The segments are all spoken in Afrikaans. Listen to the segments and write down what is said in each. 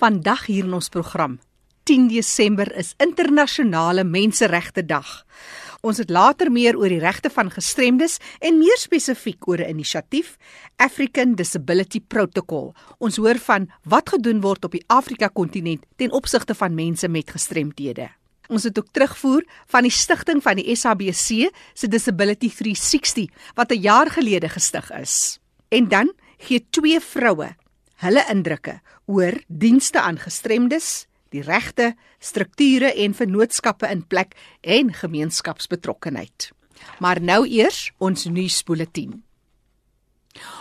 Vandag hier in ons program. 10 Desember is internasionale menseregte dag. Ons het later meer oor die regte van gestremdes en meer spesifiek oor 'n inisiatief African Disability Protocol. Ons hoor van wat gedoen word op die Afrika kontinent ten opsigte van mense met gestremthede. Ons het ook terugvoer van die stigting van die SABC se Disability 360 wat 'n jaar gelede gestig is. En dan gee twee vroue hulle indrukke oor dienste aan gestremdes, die regte, strukture en vennootskappe in plek en gemeenskapsbetrokkenheid. Maar nou eers ons nuusbulletin.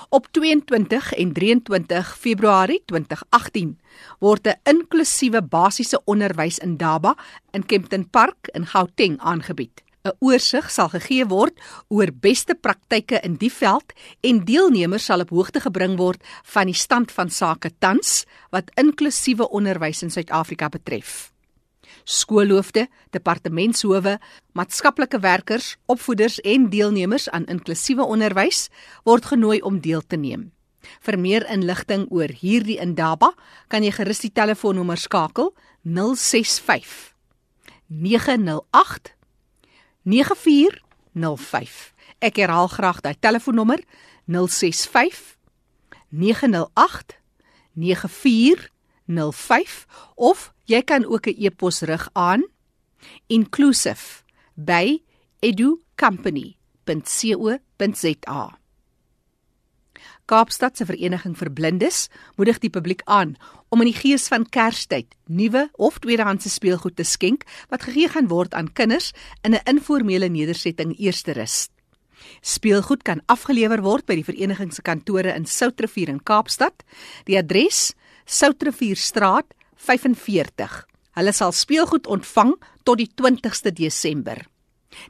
Op 22 en 23 Februarie 2018 word 'n inklusiewe basiese onderwys in Daba in Kempton Park in Gauteng aangebied. 'n Oorsig sal gegee word oor beste praktyke in die veld en deelnemers sal op hoogte gebring word van die stand van sake tans wat inklusiewe onderwys in Suid-Afrika betref. Skoolhoofde, departementshowe, maatskaplike werkers, opvoeders en deelnemers aan inklusiewe onderwys word genooi om deel te neem. Vir meer inligting oor hierdie indaba, kan jy gerus die telefoonnommer skakel 065 908 9405. Ek herhaal graag daai telefoonnommer 065 908 9405 of jy kan ook 'n e-pos rig aan inclusive@educompany.co.za. Kaapstad se vereniging vir blindes moedig die publiek aan om in die gees van Kerstyd nuwe of tweedehandse speelgoed te skenk wat gegee gaan word aan kinders in 'n informele nedersetting Eersterus. Speelgoed kan afgelewer word by die vereniging se kantore in Soutrivier in Kaapstad. Die adres: Soutrivierstraat 45. Hulle sal speelgoed ontvang tot die 20ste Desember.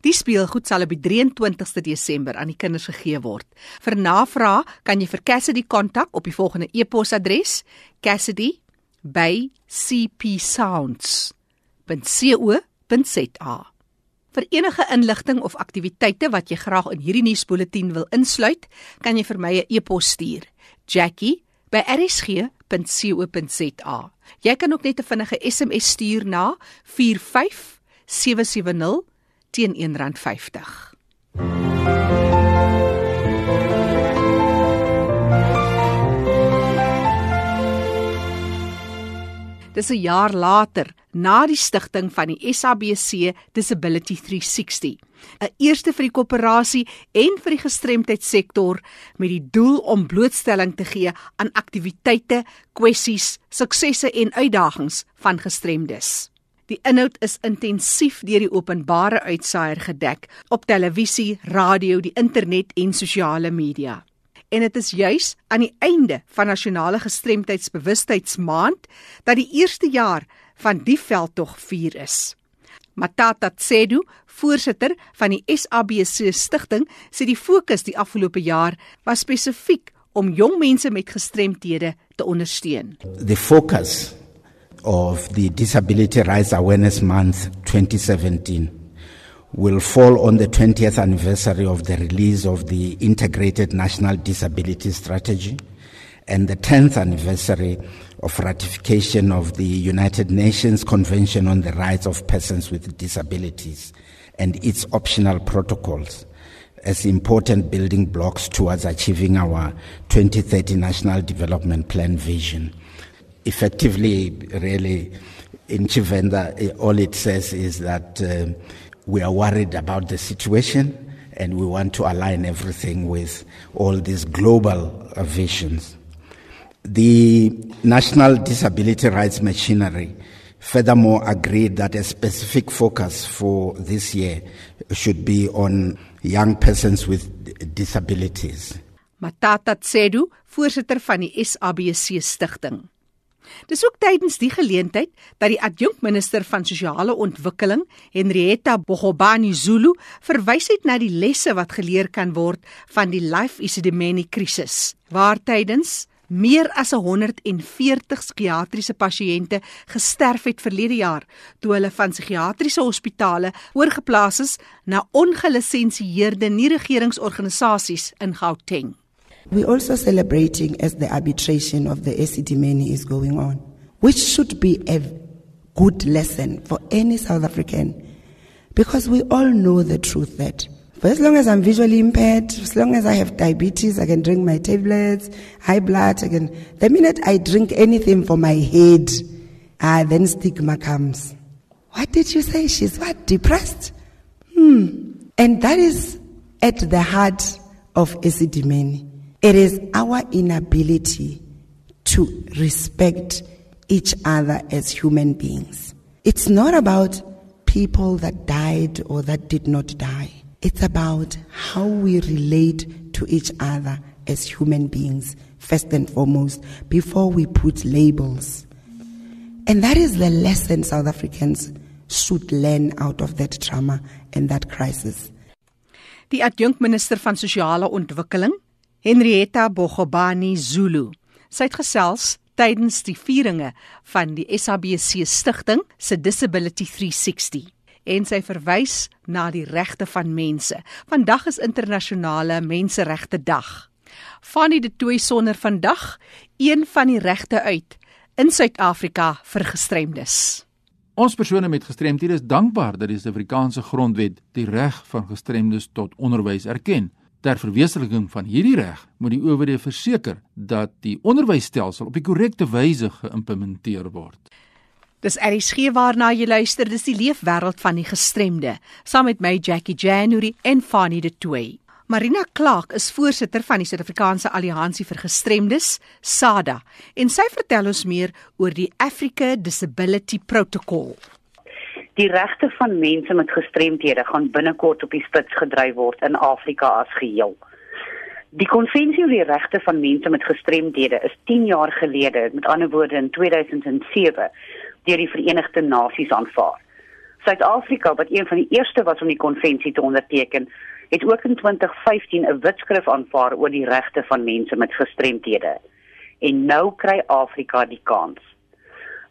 Die speelgoed sal op die 23ste Desember aan die kinders gegee word. Vir navraag kan jy vir Cassidy kontak op die volgende e-posadres: cassidy@cpsounds.co.za. Vir enige inligting of aktiwiteite wat jy graag in hierdie nuusbulletin wil insluit, kan jy vir my 'n e-pos stuur: jackie@rsg.co.za. Jy kan ook net 'n vinnige SMS stuur na 45770 teen R1.50. Dis 'n jaar later na die stigting van die SABC Disability 360. 'n Eerste vir die koöperasie en vir die gestremdheidssektor met die doel om blootstelling te gee aan aktiwiteite, kwessies, suksesse en uitdagings van gestremdes. Die inhoud is intensief deur die openbare uitsaier gedek op televisie, radio, die internet en sosiale media. En dit is juis aan die einde van nasionale gestremdheidsbewustheidsmaand dat die eerste jaar van die veldtog vier is. Matata Tsedu, voorsitter van die SABC stigting, sê die fokus die afgelope jaar was spesifiek om jong mense met gestremthede te ondersteun. The focus of the Disability Rights Awareness Month 2017 will fall on the 20th anniversary of the release of the Integrated National Disability Strategy and the 10th anniversary of ratification of the United Nations Convention on the Rights of Persons with Disabilities and its optional protocols as important building blocks towards achieving our 2030 National Development Plan vision effectively, really, in Chivenda, all it says is that uh, we are worried about the situation and we want to align everything with all these global uh, visions. The National Disability Rights Machinery furthermore agreed that a specific focus for this year should be on young persons with disabilities. Matata Tsedu, voorsitter van die SABC stigting. Dis ook tydens die geleentheid dat die adjunkminister van sosiale ontwikkeling, Henrietta Bogobani Zulu, verwys het na die lesse wat geleer kan word van die Life Isidimeni krisis, waar tydens meer as 140 psigiatriese pasiënte gesterf het verlede jaar toe hulle van psigiatriese hospitale oorgeplaas is na ongelisensieerde nie-regeringsorganisasies in Gauteng. We're also celebrating as the arbitration of the ACD Many is going on. which should be a good lesson for any South African because we all know the truth that for as long as I'm visually impaired, as long as I have diabetes, I can drink my tablets, high blood, I can. The minute I drink anything for my head, ah, then stigma comes. What did you say? She's what? Depressed? Hmm. And that is at the heart of Esidimeni. It is our inability to respect each other as human beings. It's not about people that died or that did not die. It's about how we relate to each other as human beings, first and foremost, before we put labels. And that is the lesson South Africans should learn out of that trauma and that crisis. Die adjunkminister van sosiale ontwikkeling, Henrietta Bogobani Zulu, sy het gesels tydens die vieringe van die SABC stigting se Disability 360 en sy verwys na die regte van mense. Vandag is internasionale menseregte dag. Fanny de Tooi sonder vandag een van die regte uit in Suid-Afrika vir gestremdes. Ons persone met gestremthede is dankbaar dat die Suid-Afrikaanse grondwet die reg van gestremdes tot onderwys erken. Ter verwesenliking van hierdie reg moet die owerhede verseker dat die onderwysstelsel op die korrekte wyse geïmplementeer word. Dis RSG waarna jy luister, dis die leefwêreld van die gestremde, saam met my Jackie January en Fanny de Toey. Marina Clark is voorsitter van die Suid-Afrikaanse Alliansie vir Gestremdes, SADA, en sy vertel ons meer oor die Africa Disability Protocol. Die regte van mense met gestremthede gaan binnekort op die spits gedryf word in Afrika as geheel. Die konvensie oor die regte van mense met gestremthede is 10 jaar gelede, met ander woorde in 2007, deur die Verenigde Nasies aanvaar. Suid-Afrika wat een van die eerste was om die konvensie te onderteken, het ook in 2015 'n wetskrif aanvaar oor die regte van mense met gestremthede. En nou kry Afrika die kans.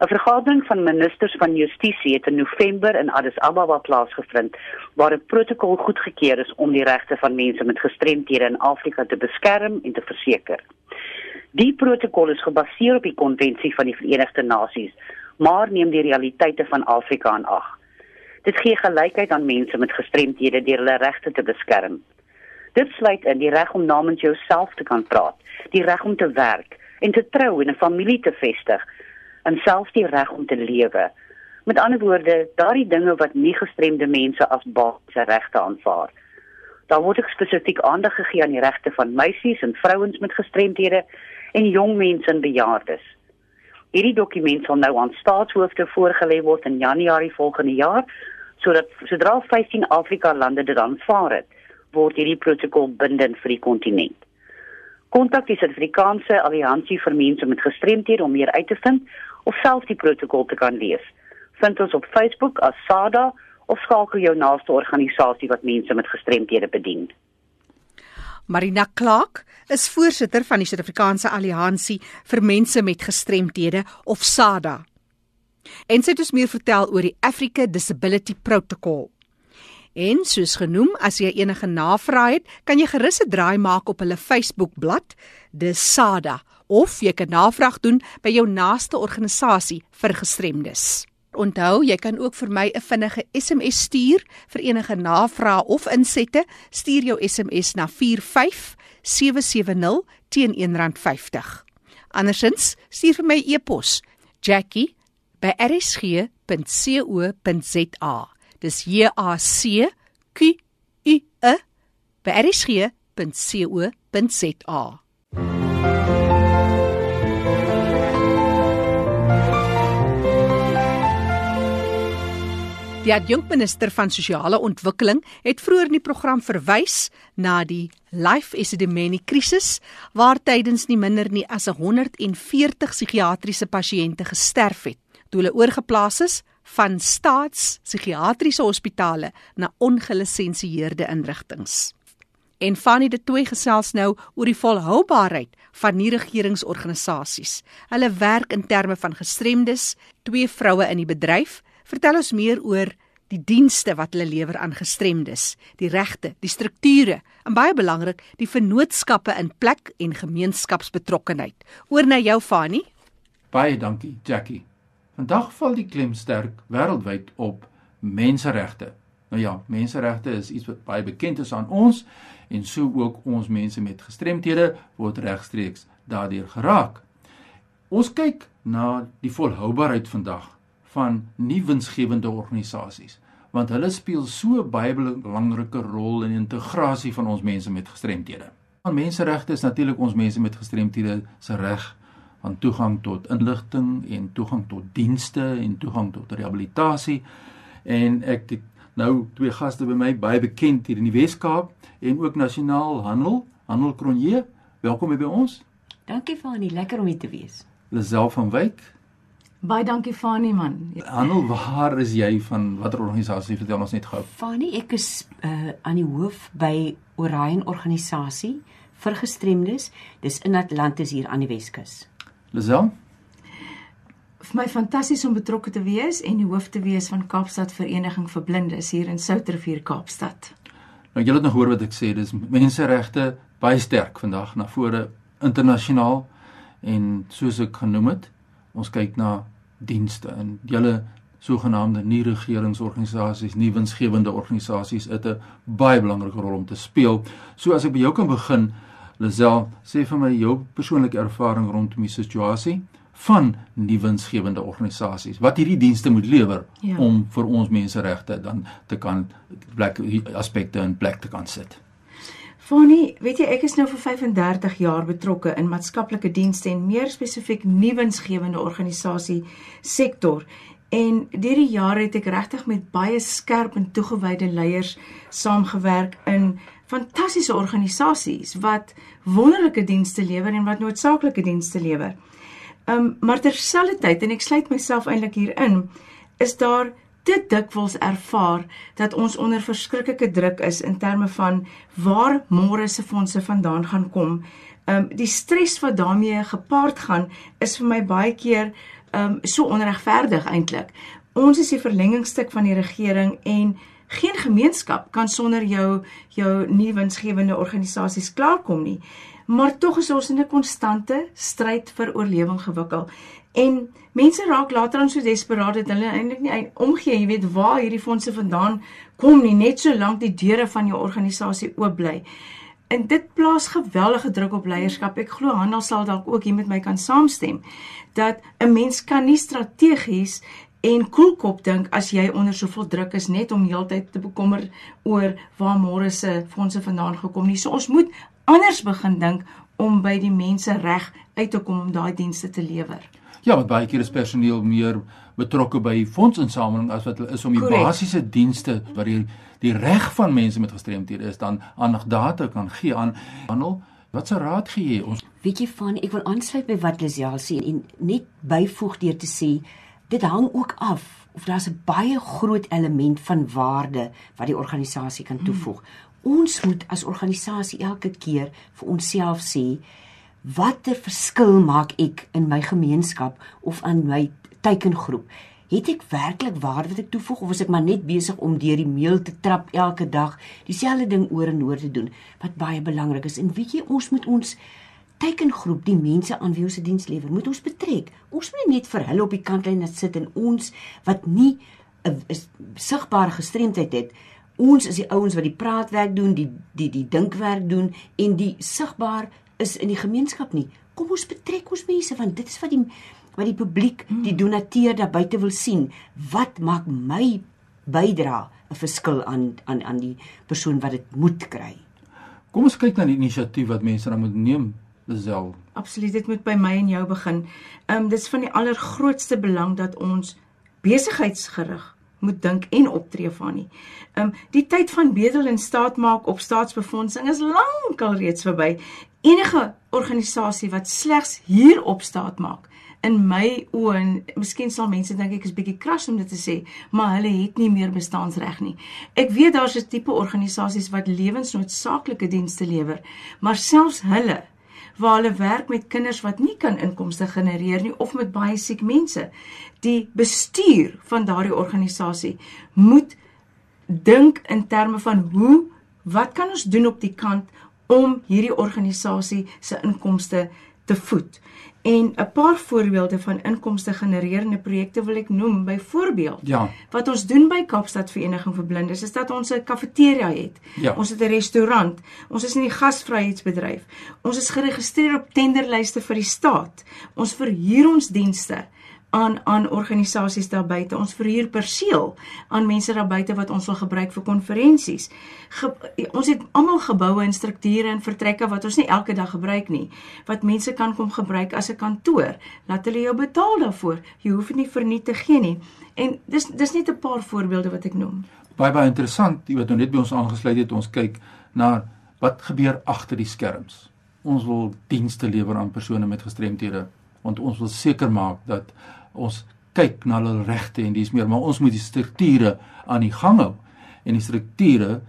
'n Vergadering van ministers van Justisie het in November in Addis Ababa plaasgevind waar 'n protokol goedgekeur is om die regte van mense met gestremthede in Afrika te beskerm en te verseker. Die protokol is gebaseer op die konvensie van die Verenigde Nasies maar neem die realiteite van Afrika aan ag. Dit gee gelykheid aan mense met gestremthede deur hulle regte te beskerm. Dit sluit in die reg om namens jouself te kan praat, die reg om te werk en te trou en 'n familie te vestig, en selfs die reg om te lewe. Met ander woorde, daardie dinge wat nie gestremde mense as basiese regte aanvaar. Daar word ek spesifiek aandag gegee aan die regte van meisies en vrouens met gestremthede en jong mense en bejaardes. Hierdie dokument sal nou aan staatshoofde voorgelê word in Januarie volgende jaar sodat sodra 15 Afrika lande dit aanvaar het, word hierdie protokol bindend vir die kontinent. Kontak die Suid-Afrikaanse Alliansie vir Mense met Gestremthede om meer uit te vind of self die protokol te kan lees. Vind ons op Facebook as SADA of skakel jou naaste organisasie wat mense met gestremthede bedien. Marina Clark is voorsitter van die Suid-Afrikaanse Alliansie vir Mense met Gestremthede of SADA. En sy het ons meer vertel oor die Africa Disability Protocol. En soos genoem, as jy enige navrae het, kan jy gerus 'n draai maak op hulle Facebook-blad, die SADA, of jy kan navraag doen by jou naaste organisasie vir gestremdes. Onthou, jy kan ook vir my 'n vinnige SMS stuur vir enige navrae of insette. Stuur jou SMS na 45770 teen R1.50. Andersins, stuur vir my e-pos jackie@rsg.co.za. Dis J A C Q U E by rsg.co.za. Die adjunkminister van sosiale ontwikkeling het vroeër in die program verwys na die Life Esidimeni krisis waar tydens nie minder nie as 140 psigiatriese pasiënte gesterf het toe hulle oorgeplaas is van staats-psigiatriese hospitale na ongelisensieerde inrigtinge. En Fanny de Tooi gesels nou oor die volhoubaarheid van nie-regeringsorganisasies. Hulle werk in terme van gestremdes, twee vroue in die bedryf Vertel ons meer oor die dienste wat hulle lewer aan gestremdes, die regte, die strukture en baie belangrik, die vennootskappe in plek en gemeenskapsbetrokkenheid. Oor na jou Fani. Baie dankie, Jackie. Vandag val die klem sterk wêreldwyd op menseregte. Nou ja, menseregte is iets wat baie bekend is aan ons en so ook ons mense met gestremthede word regstreeks daardeur geraak. Ons kyk na die volhoubaarheid vandag van nie winsgewende organisasies want hulle speel so baie belangrike rol in die integrasie van ons mense met gestremthede. Aan menseregte is natuurlik ons mense met gestremthede se reg aan toegang tot inligting en toegang tot dienste en toegang tot rehabilitasie en ek het nou twee gaste by my baie bekend hier in die Wes-Kaap en ook nasionaal handel, Handel Kronje. Welkom by ons. Dankie Fanie, lekker om hier te wees. Lisel van Wyk. Baie dankie Fanie man. Handel, waar is jy van watter organisasie vertel ons net gou? Fanie, ek is uh aan die hoof by Orion organisasie vir gestremdes. Dis in Atlantis hier aan die Weskus. Lisel? vir my fantasties om betrokke te wees en die hoof te wees van Kaapstad Vereniging vir Blindes hier in Soutervier Kaapstad. Nou julle het nog hoor wat ek sê, dis menseregte baie sterk vandag na vore internasionaal en soos ek genoem het, ons kyk na dienste en julle sogenaamde nie regeringsorganisasies, nie winsgewende organisasies het 'n baie belangrike rol om te speel. So as ek by jou kan begin, Lisel, sê vir my jou persoonlike ervaring rondom die situasie van nie winsgewende organisasies wat hierdie dienste moet lewer ja. om vir ons menseregte dan te kan plek aspekte in plek te kan sit. Fanie, weet jy ek is nou vir 35 jaar betrokke in maatskaplike dienste en meer spesifiek nie winsgewende organisasie sektor en deur die jare het ek regtig met baie skerp en toegewyde leiers saamgewerk in fantastiese organisasies wat wonderlike dienste lewer en wat noodsaaklike dienste lewer. Um, maar terselfdertyd en ek sluit myself eintlik hierin, is daar te dikwels ervaar dat ons onder verskriklike druk is in terme van waar môre se fondse vandaan gaan kom. Ehm um, die stres wat daarmee gepaard gaan is vir my baie keer ehm um, so onregverdig eintlik. Ons is die verlengingstuk van die regering en geen gemeenskap kan sonder jou jou nie winsgewende organisasies klaarkom nie maar tog is ons in 'n konstante stryd vir oorlewing gewikkel. En mense raak later aan so desperaat dat hulle eintlik nie omgee, jy weet waar hierdie fondse vandaan kom nie, net solank die deure van jou organisasie oop bly. En dit plaas geweldige druk op leierskap. Ek glo Handel sal dalk ook hier met my kan saamstem dat 'n mens kan nie strategies en koelkop dink as jy onder soveel druk is net om heeltyd te bekommer oor waar môre se fondse vandaan gekom nie. So ons moet anders begin dink om by die mense reg uit te kom om daai dienste te lewer. Ja, want baie keer is personeel meer betrokke by fondsinsameling as wat hulle is om die Correct. basiese dienste wat die die reg van mense met gestremthede is dan aandag data kan gee aan handel. Wat se raad gee jy ons? Weet jy van ek wil aansluit by wat Lisiel sê en net byvoeg deur te sê dit hang ook af of daar's 'n baie groot element van waarde wat die organisasie kan toevoeg. Hmm ons moet as organisasie elke keer vir onsself sê watter verskil maak ek in my gemeenskap of aan my teikengroep? Het ek werklik waarde wat ek toevoeg of is ek maar net besig om deur die meel te trap elke dag dieselfde ding oor en oor te doen? Wat baie belangrik is. En weet jy ons moet ons teikengroep die mense aan wie ons se diens lewer moet ons betrek. Ons moet net vir hulle op die kantlyn sit en ons wat nie 'n sigbare gestremdheid het ons is die ouens wat die praatwerk doen, die die die dinkwerk doen en die sigbaar is in die gemeenskap nie. Kom ons betrek ons mense want dit is wat die wat die publiek, die hmm. donateur daar buite wil sien. Wat maak my bydra 'n verskil aan aan aan die persoon wat dit moet kry? Kom ons kyk na die inisiatief wat mense dan moet neem. Lisel. Absoluut, dit moet by my en jou begin. Ehm um, dis van die allergrootste belang dat ons besigheidsgerig moet dink en optree van nie. Ehm um, die tyd van bedel en staat maak op staatsbefondsing is lankal reeds verby. Enige organisasie wat slegs hierop staat maak in my oë en miskien sal mense dink ek is bietjie kras om dit te sê, maar hulle het nie meer bestaansreg nie. Ek weet daar's 'n tipe organisasies wat lewensnoodsaaklike dienste lewer, maar selfs hulle waar hulle werk met kinders wat nie kan inkomste genereer nie of met baie siek mense. Die bestuur van daardie organisasie moet dink in terme van hoe wat kan ons doen op die kant om hierdie organisasie se inkomste te voed. En 'n paar voorbeelde van inkomste genererende projekte wil ek noem. Byvoorbeeld, Ja. wat ons doen by Kaapstad Vereniging vir Blindes is dat ons 'n kafeteria het. Ja. Ons het 'n restaurant. Ons is in die gasvryheidsbedryf. Ons is geregistreer op tenderlyste vir die staat. Ons verhuur ons dienste aan aan organisasies daar buite. Ons verhuur perseel aan mense daar buite wat ons wil gebruik vir konferensies. Ge, ons het almal geboue en strukture en vertrekke wat ons nie elke dag gebruik nie, wat mense kan kom gebruik as 'n kantoor. Laat hulle jou betaal daarvoor. Jy hoef dit nie verniet te gee nie. En dis dis net 'n paar voorbeelde wat ek noem. Baie baie interessant, jy wat nou net by ons aangesluit het, ons kyk na wat gebeur agter die skerms. Ons wil dienste lewer aan persone met gestremthede, want ons wil seker maak dat ons kyk na hulle regte en dis meer, maar ons moet die strukture aan die gang hou. En die strukture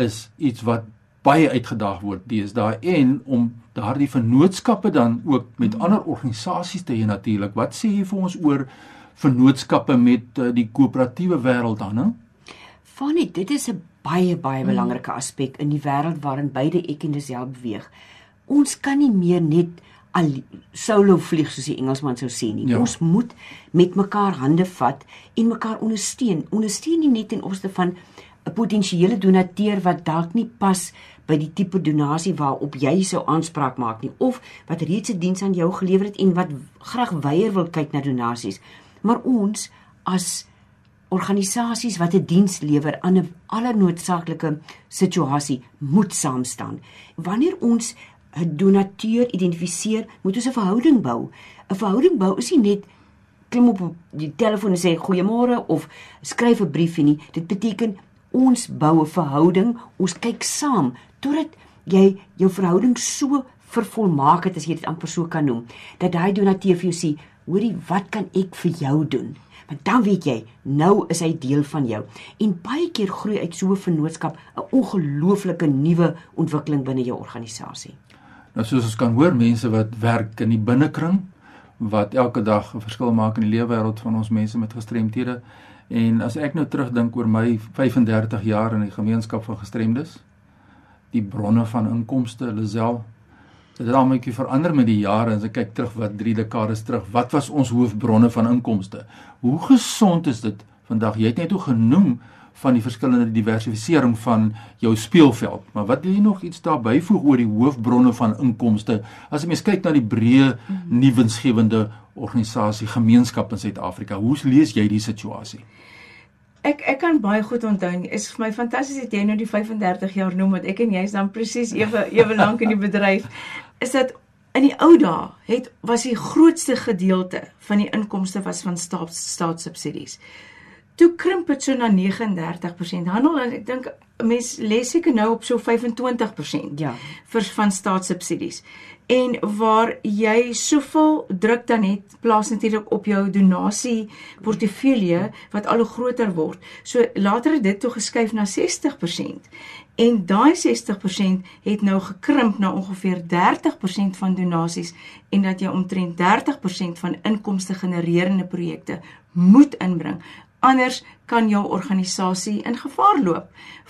is iets wat baie uitgedaag word deesdae en om daardie vennootskappe dan ook met ander organisasies te hê natuurlik. Wat sê jy vir ons oor vennootskappe met uh, die koöperatiewe wêreld dan, hè? Fanny, dit is 'n baie baie belangrike aspek in die wêreld waarin beide ek en Lisel beweeg. Ons kan nie meer net al solo vlieg soos die Engelsman sou sê nie. Ja. Ons moet met mekaar hande vat en mekaar ondersteun. Ondersteun nie net ten opsigte van 'n potensiële donateur wat dalk nie pas by die tipe donasie waarop jy sou aanspraak maak nie of wat reeds 'n diens aan jou gelewer het en wat graag weier wil kyk na donasies. Maar ons as organisasies wat 'n diens lewer aan 'n allernoodsaaklike situasie moet saam staan. Wanneer ons 'n donateur identifiseer, moet ons 'n verhouding bou. 'n Verhouding bou is nie net klim op die telefoon en sê goeiemôre of skryf 'n briefie nie. Dit beteken ons bou 'n verhouding, ons kyk saam totdat jy jou verhouding so vervolmaak het as jy dit amper so kan noem, dat daai donateur vir jou sê, hoorie, wat kan ek vir jou doen? Want dan weet jy, nou is hy deel van jou. En baie keer groei uit so 'n vennootskap 'n ongelooflike nuwe ontwikkeling binne jou organisasie. Nou soos ons kan hoor, mense wat werk in die binnekring wat elke dag 'n verskil maak in die lewe wêreld van ons mense met gestremthede. En as ek nou terugdink oor my 35 jaar in die gemeenskap van gestremdes, die bronne van inkomste, Lisel, dit het almal verander met die jare as ek kyk terug wat 3 dekades terug, wat was ons hoofbronne van inkomste? Hoe gesond is dit vandag? Jy het net hoe genoem van die verskillende diversifisering van jou speelveld. Maar wat wil jy nog iets daarby voeg oor die hoofbronne van inkomste as jy mens kyk na die breë nuwensgewende organisasie gemeenskap in Suid-Afrika? Hoe lees jy die situasie? Ek ek kan baie goed onthou. Is vir my fantasties dat jy nou die 35 jaar noem want ek en jy is dan presies ewe ewe lank in die bedryf. Is dat in die ou dae het was die grootste gedeelte van die inkomste was van staats staatssubsidies. Toe krimp dit so na 39%. Handel en ek dink mense lê seker nou op so 25% Ja. vir van staatssubsidies. En waar jy soveel druk dan het plaas natuurlik op jou donasie portefeulje wat al hoe groter word. So later het dit toe geskuif na 60%. En daai 60% het nou gekrimp na ongeveer 30% van donasies en dat jy omtrent 30% van inkomste genererende projekte moet inbring. Anders kan jou organisasie in gevaar loop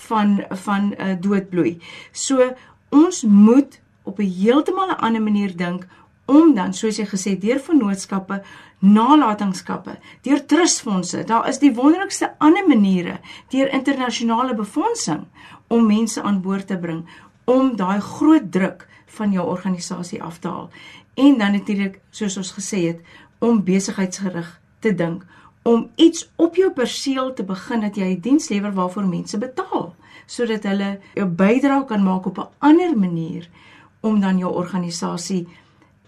van van 'n uh, doodbloei. So ons moet op 'n heeltemal 'n ander manier dink om dan soos jy gesê deur vennootskappe, nalatenskappe, deur trustfondse. Daar is die wonderlikste ander maniere deur internasionale befondsing om mense aan boord te bring om daai groot druk van jou organisasie af te haal. En dan natuurlik, soos ons gesê het, om besigheidsgerig te dink om iets op jou perseel te begin dat jy 'n diens lewer waarvoor mense betaal sodat hulle jou bydrae kan maak op 'n ander manier om dan jou organisasie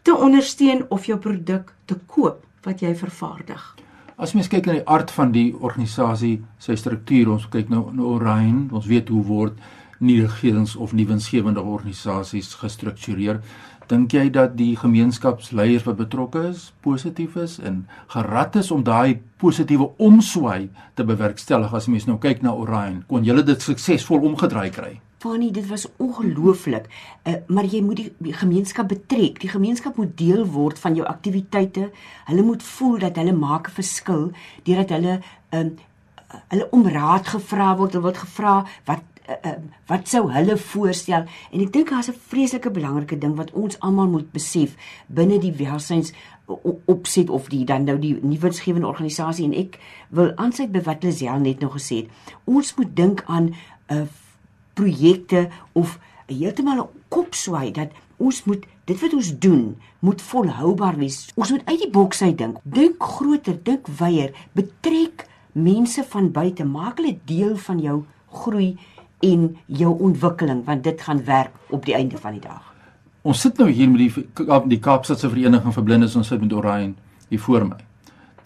te ondersteun of jou produk te koop wat jy vervaardig. As mens kyk na die aard van die organisasie, sy struktuur, ons kyk nou na Orion, ons weet hoe word nie regerings of nuwensgewende organisasies gestruktureer. Dink jy dat die gemeenskapsleiers wat betrokke is, positief is en gerad is om daai positiewe omswaai te bewerkstellig as mens nou kyk na Orion? Kon julle dit suksesvol omgedraai kry? Fanny, dit was ongelooflik. Uh, maar jy moet die, die gemeenskap betrek. Die gemeenskap moet deel word van jou aktiwiteite. Hulle moet voel dat hulle maak 'n verskil deurdat hulle um, hulle om raad gevra word. Hulle word gevra wat uh, uh, wat sou hulle voorstel? En ek dink daar's 'n vreeslike belangrike ding wat ons almal moet besef binne die welsyns opset of die dan nou die nuwensgewende organisasie en ek wil aansluit by wat Lisel net nog gesê het. Ons moet dink aan 'n uh, projekte of heeltemal 'n kopswaai dat ons moet dit wat ons doen moet volhoubaar wees. Ons moet uit die boks uit dink. Dink groter, dink wyeer, betrek mense van buite, maak hulle deel van jou groei en jou ontwikkeling want dit gaan werk op die einde van die dag. Ons sit nou hier met die die Kaapstadse Vereniging vir Blindes ons sit met Orion hier voor my.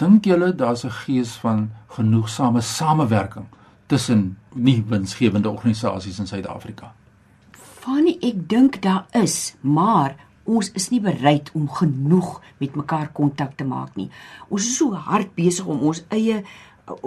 Dink julle daar's 'n gees van genoegsame samewerking tussen nie winsgewende organisasies in Suid-Afrika? Fanny, ek dink daar is, maar ons is nie bereid om genoeg met mekaar kontak te maak nie. Ons is so hard besig om ons eie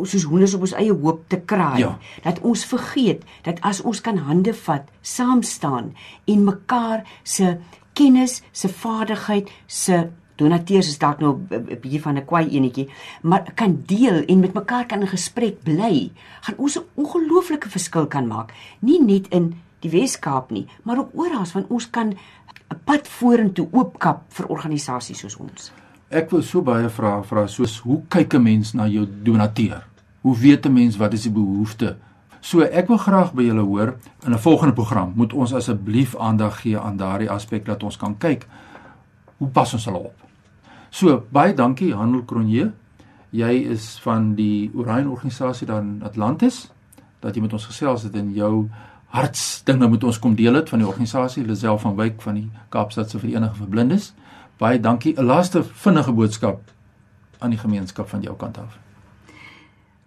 soos honders op ons eie hoop te kraai Ja. dat ons vergeet dat as ons kan hande vat, saam staan en mekaar se kennis, se vaardigheid, se donateurs is dalk nou 'n bietjie van 'n kwai enetjie, maar kan deel en met mekaar kan in gesprek bly, gaan ons 'n ongelooflike verskil kan maak, nie net in die Wes-Kaap nie, maar ook oral want ons kan 'n pad vorentoe oopkap vir organisasies soos ons. Ek wil so baie vrae vra soos hoe kyk 'n mens na jou donateur? Hoe weet 'n mens wat is die behoefte? So ek wil graag by julle hoor in 'n volgende program moet ons asseblief aandag gee aan daardie aspek dat ons kan kyk hoe pas ons hulle op. So baie dankie Handel Kronje. Jy is van die Orion organisasie daar in Atlantis dat jy met ons gesels het en jou hartsdinge met ons kom deel het van die organisasie Lisel van Wyk van die Kaapstadse Vereniging vir Blindes. Baie dankie. 'n Laaste vinnige boodskap aan die gemeenskap van jou kant af.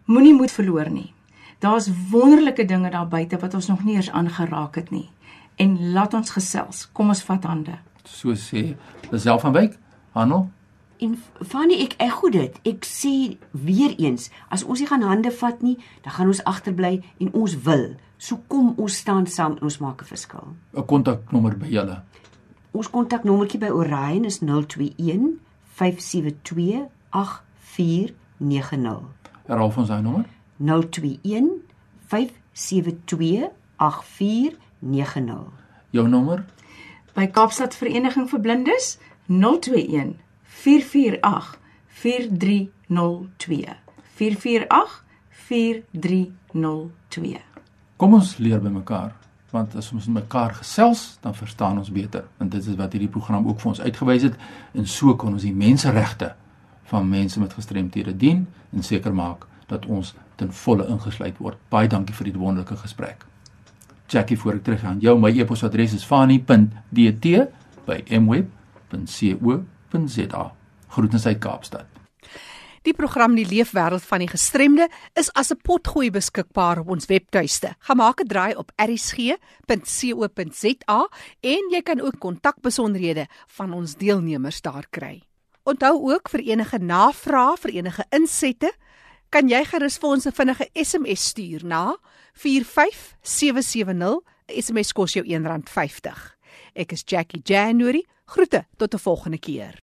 Moenie moed verloor nie. Daar's wonderlike dinge daar buite wat ons nog nie eens aangeraak het nie. En laat ons gesels. Kom ons vat hande. So sê Lisel van Wyk, Hanel. En Fanny, ek ego dit. Ek sê weer eens, as ons nie gaan hande vat nie, dan gaan ons agterbly en ons wil. So kom ons staan saam en ons maak 'n verskil. 'n kontaknommer by julle. Ons kontaknommertjie by Orion is 021 572 8490. Herhaal ons daai nommer. 021 572 8490. Jou nommer By Kaapstad Vereniging vir Blindes 021 448 4302. 448 4302. Kom ons leer by mekaar want as ons met mekaar gesels dan verstaan ons beter want dit is wat hierdie program ook vir ons uitgewys het en so kan ons die menseregte van mense met gestremthede dien en seker maak dat ons ten volle ingesluit word. Baie dankie vir die wonderlike gesprek. Jackie voor ek teruggaan. Jou my e-posadres is fani.dt@mweb.co.za. Groetens uit Kaapstad. Die program Die Leefwêreld van die Gestremde is as 'n potgooi beskikbaar op ons webtuiste. Gemaak 'n draai op erisg.co.za en jy kan ook kontakbesonderhede van ons deelnemers daar kry. Onthou ook vir enige navrae, vir enige insette, kan jy gerus vir ons 'n vinnige SMS stuur na 45770. 'n SMS kos jou R1.50. Ek is Jackie January. Groete tot 'n volgende keer.